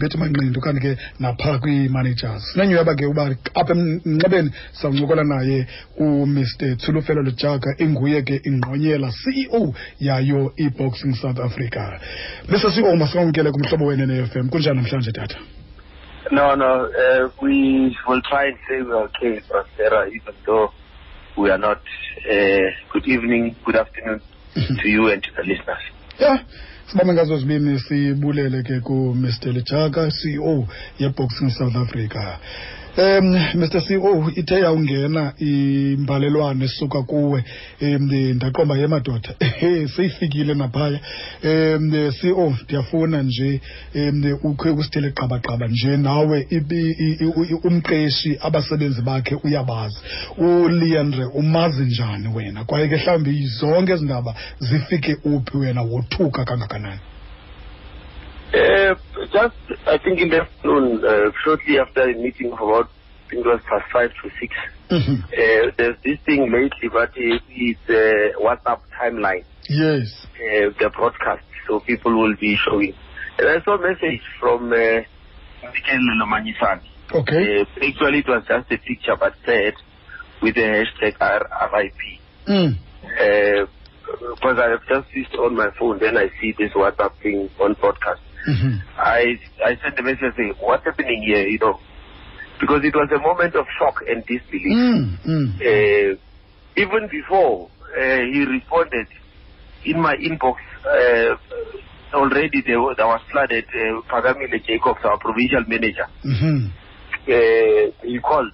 bethi manqindi okanti ke naphaa kwii-managers sinenyhweba ke uba apha emnxebeni sawuncokola naye umr thulufelo lujaga inguye ke ingqonyela ceo yayo i-boxing south africa. Mr ceo masikwamkele kumhlobo wene ne-f m. Kunjani namhlanje tata? No, no, uh, we will try and say we're okay, Prospera, even though we are not. Uh, good evening, good afternoon to you and to the listeners. ya sibambe ngazo zibini sibulele ke kumr Lejaka ceo yeboxing south africa um mr ceo ithe yawungena imbalelwane esuka kuwe um ndaqomba ye madoda. Seyifikile naphaya. Um ceo ndiyafuna nje um ukhe usithele qabaqaba nje nawe umqeshi abasebenzi bakhe uyabazi. Uleandre umazi njani wena? Kwaye ke mhlawumbi zonke ezi ndaba zifike uphi wena wothuka kangakanani? Uh, just, I think in the afternoon, uh, shortly after a meeting of about, I think it was past five to six, Mhm. uh, there's this thing lately, but it- it's uh, WhatsApp timeline, yes uh, the broadcast, so people will be showing. And I saw a message from uh, Mikel Lomanyisani. okay Uh, actually, it was just a picture, but said with the hashtag R- RIP. mm. Uh, because I have just switched on my phone, then I see this WhatsApp thing on broadcast. Mhm. I I sent a message saying, "What's happening here?" You know, because it was a moment of shock and disbelief. Mm, mm. Uh, even before uh, he responded, in my inbox uh, already there was, there was flooded. Uh, Phakamile Jacobs, our provincial manager, Mhm. uh, he called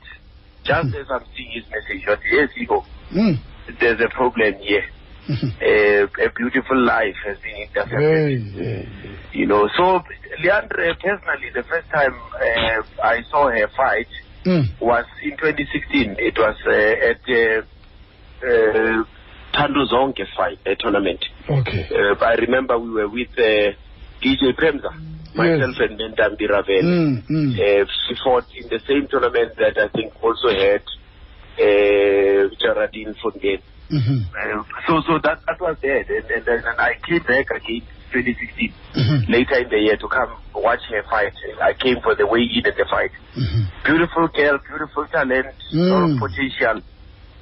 just as I'm seeing his message. That yes, you know, Mm. there's a problem here. Uh, a beautiful life has been intercepted. You know, so Leighandre, personally, the first time uh, I saw her fight Mm. was in 2016. It was uh, at uh, uh, Tando fight, a tournament. Okay. Uh, I remember we were with uh, DJ Premza, myself and Mentambi Ravel. Mm, mm. Uh, she fought in the same tournament that I think also had uh, Gerardine Fontaine. Mhm. Uh, so so that, that was there. And, and, then and I came back again 2016 Mhm. later in the year to come watch her fight. I came for the way in at the fight. Mhm. Beautiful girl, beautiful talent, Mm. of potential.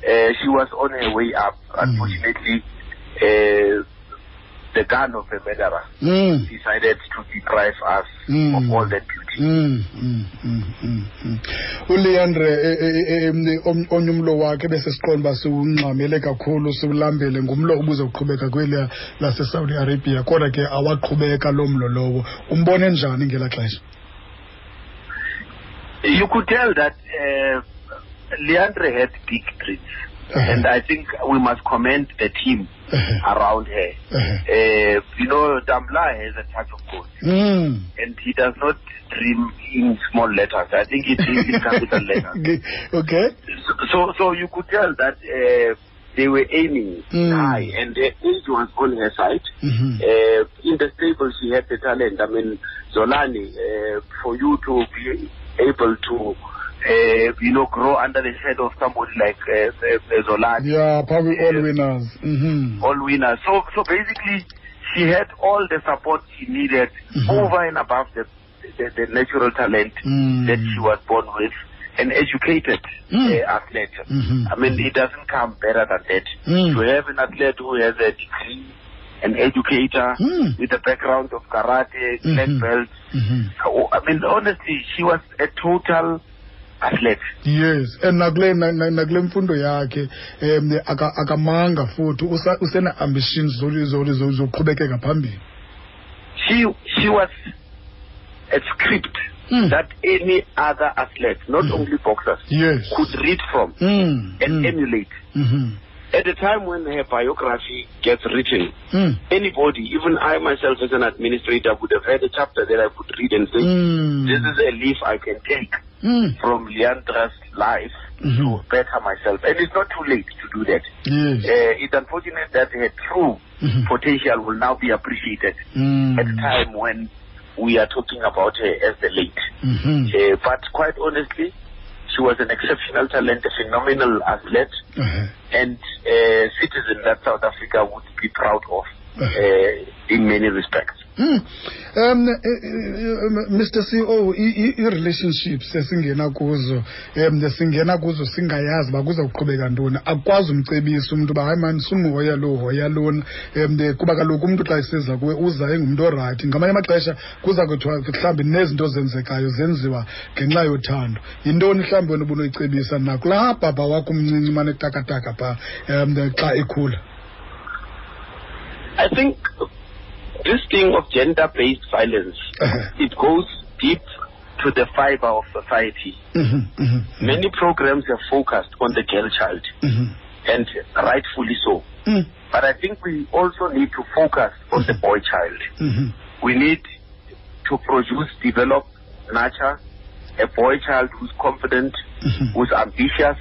Uh, she was on her way up. Unfortunately, uh, the gun of the murderer Mm. decided to deprive us Mm. of all that beauty. Mm, mm, mm, mm, mm. uleandre eh, eh, eh, omnye umlo wakhe besesiqonda uba siwungxamele kakhulu siwulambele ngumlo ubuzoqhubeka kweliya lasesaudi arabia kodwa ke awaqhubeka loo mlo lowo umbone njani ngelaa xesha You could tell that uh, Leandre had big dreams. Uh-huh. And I think we must commend the team. around her. Uh, you know, Damla has a touch of gold. Mm. and he does not dream in small letters. I think he dreams in capital letters. Okay, So, so, so you could tell that uh, they were aiming Mm. high, and the age was on her side. Mhm. Uh, in the stable, she had the talent. I mean, Zolani, uh, for you to be able to, uh, you know, grow under the shadow of somebody like uh, uh, Zolani, yeah probably all winners Mhm. all winners. So, so basically, she had all the support she needed Mhm. over and above the, the, the natural talent Mm. that she was born with, an educated Mm. uh, athlete. Mhm. I mean, it doesn't come better than that. Mm. To have an athlete who has a degree, an educator, Mm. with a background of karate, black Mhm. belt. Mhm. So, I mean, honestly, she was a total athlete. yes. And nakule na- na- nakule mfundo yakhe um aka- akamanga futhi. Usene-ambitions zoqhubekeka phambili. She she was a script Mm. that any other athlete, not Mhm. only boxers, yes. could read from Mm, and mm, emulate. mhm, At the time when her biography gets written, mm, anybody, even I myself as an administrator, would have had a chapter that I could read and say, mm, this is a leaf I can take mm, from Leighandre's life Mhm. to better myself. And it's not too late to do that. yes Uh, it's unfortunate that her true Mhm. potential will now be appreciated Mm, at a time when we are talking about her as the late. mhm, Uh, but quite honestly, she was an exceptional talent, a phenomenal athlete, uh-huh, and a citizen that South Africa would be proud of uh-huh. uh, in many respects. Hmm. Um eh, eh, Mr CEO i-relationships esingena kuzo um singena kuzo singayazi uba kuza kuqhubeka ntoni. Akwazi umcebisa umntu uba hayi mani sumhoya lo hoya lona. Um kuba kaloku umntu xa eseza kuwe uza engumntu orayithi. Ngamanye amaxesha kuza kuthiwa mhlawumbi nezinto zenzekayo zenziwa ngenxa yothando. Yintoni mhlawumbi wena ubunoyicebisa nakulaa bhabha wakho umncinci umane etakataka phaa um xa ekhula? I think this thing of gender-based violence, Uh-huh. it goes deep to the fiber of society. Mhm, mhm, Many programs have focused on the girl child, mhm. and rightfully so. Mm, But I think we also need to focus on the boy child. mhm. We need to produce, develop, nurture a boy child who's confident, Mhm. who's ambitious,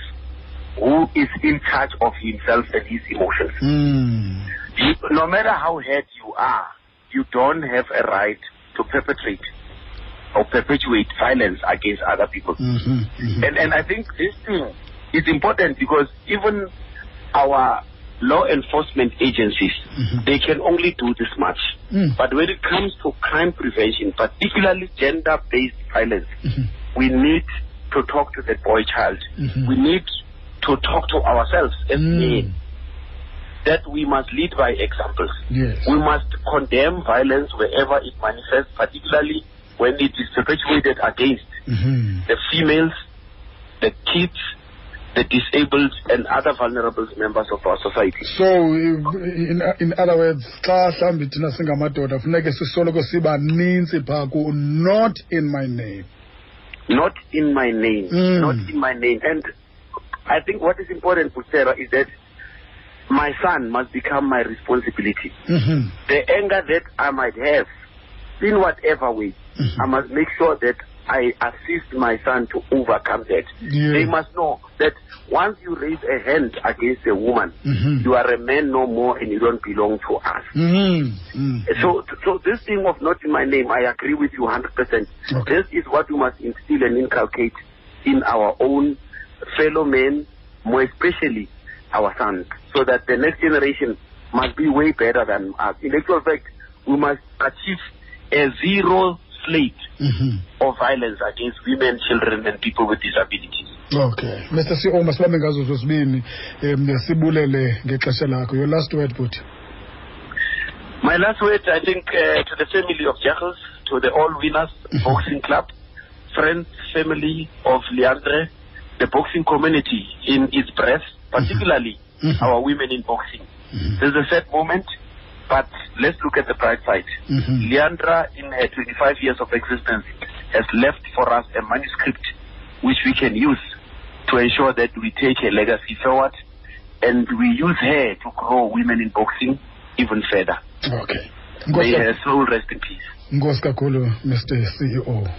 who is in charge of himself and his emotions. Mm. No matter how hurt you are, you don't have a right to perpetrate or perpetuate violence against other people. Mhm, mhm. And and I think this thing is important because even our law enforcement agencies Mhm. they can only do this much. Mm. But when it comes to crime prevention, particularly gender-based violence, Mhm. we need to talk to the boy child. Mhm. We need to talk to ourselves as Mm. men that we must lead by examples. Yes. We must condemn violence wherever it manifests, particularly when it is perpetuated against Mhm. the females, the kids, the disabled, and other vulnerable members of our society. so in, in other words xa mhlawumbi thina singamadoda funeke sisoloko siba nintsi phaa ku not in my name Not in my name. Mm. Not in my name. And I think what is important Sarah is that my son must become my responsibility. Mhm. The anger that I might have, in whatever way, Mhm. I must make sure that I assist my son to overcome that. Yeah. They must know that once you raise a hand against a woman, Mhm. you are a man no more and you don't belong to us. Mhm. Mhm. So, so this thing of not in my name, I agree with you 100%. Okay. This is what we must instill and inculcate in our own fellow men, more especially our sons, so that the next generation must be way better than us. In actual fact, we must achieve a zero slate Mhm. of violence against women, children, and people with disabilities. okay mr ceo masibambe ngazo zozibini um sibulele ngexesha lakho your last word but My last word, I think, uh, to the family of Jegels, to the All Winners Boxing Club, friends, family of Leighandre, the boxing community in its breath, particularly Mhm. our women in boxing. Mhm. There's a sad moment, but let's look at the bright side. Mhm. Leandra, in her 25 years of existence, has left for us a manuscript which we can use to ensure that we take her legacy forward and we use her to grow women in boxing even further. okay May her soul rest in peace. Ngos Kakulu, mr ceo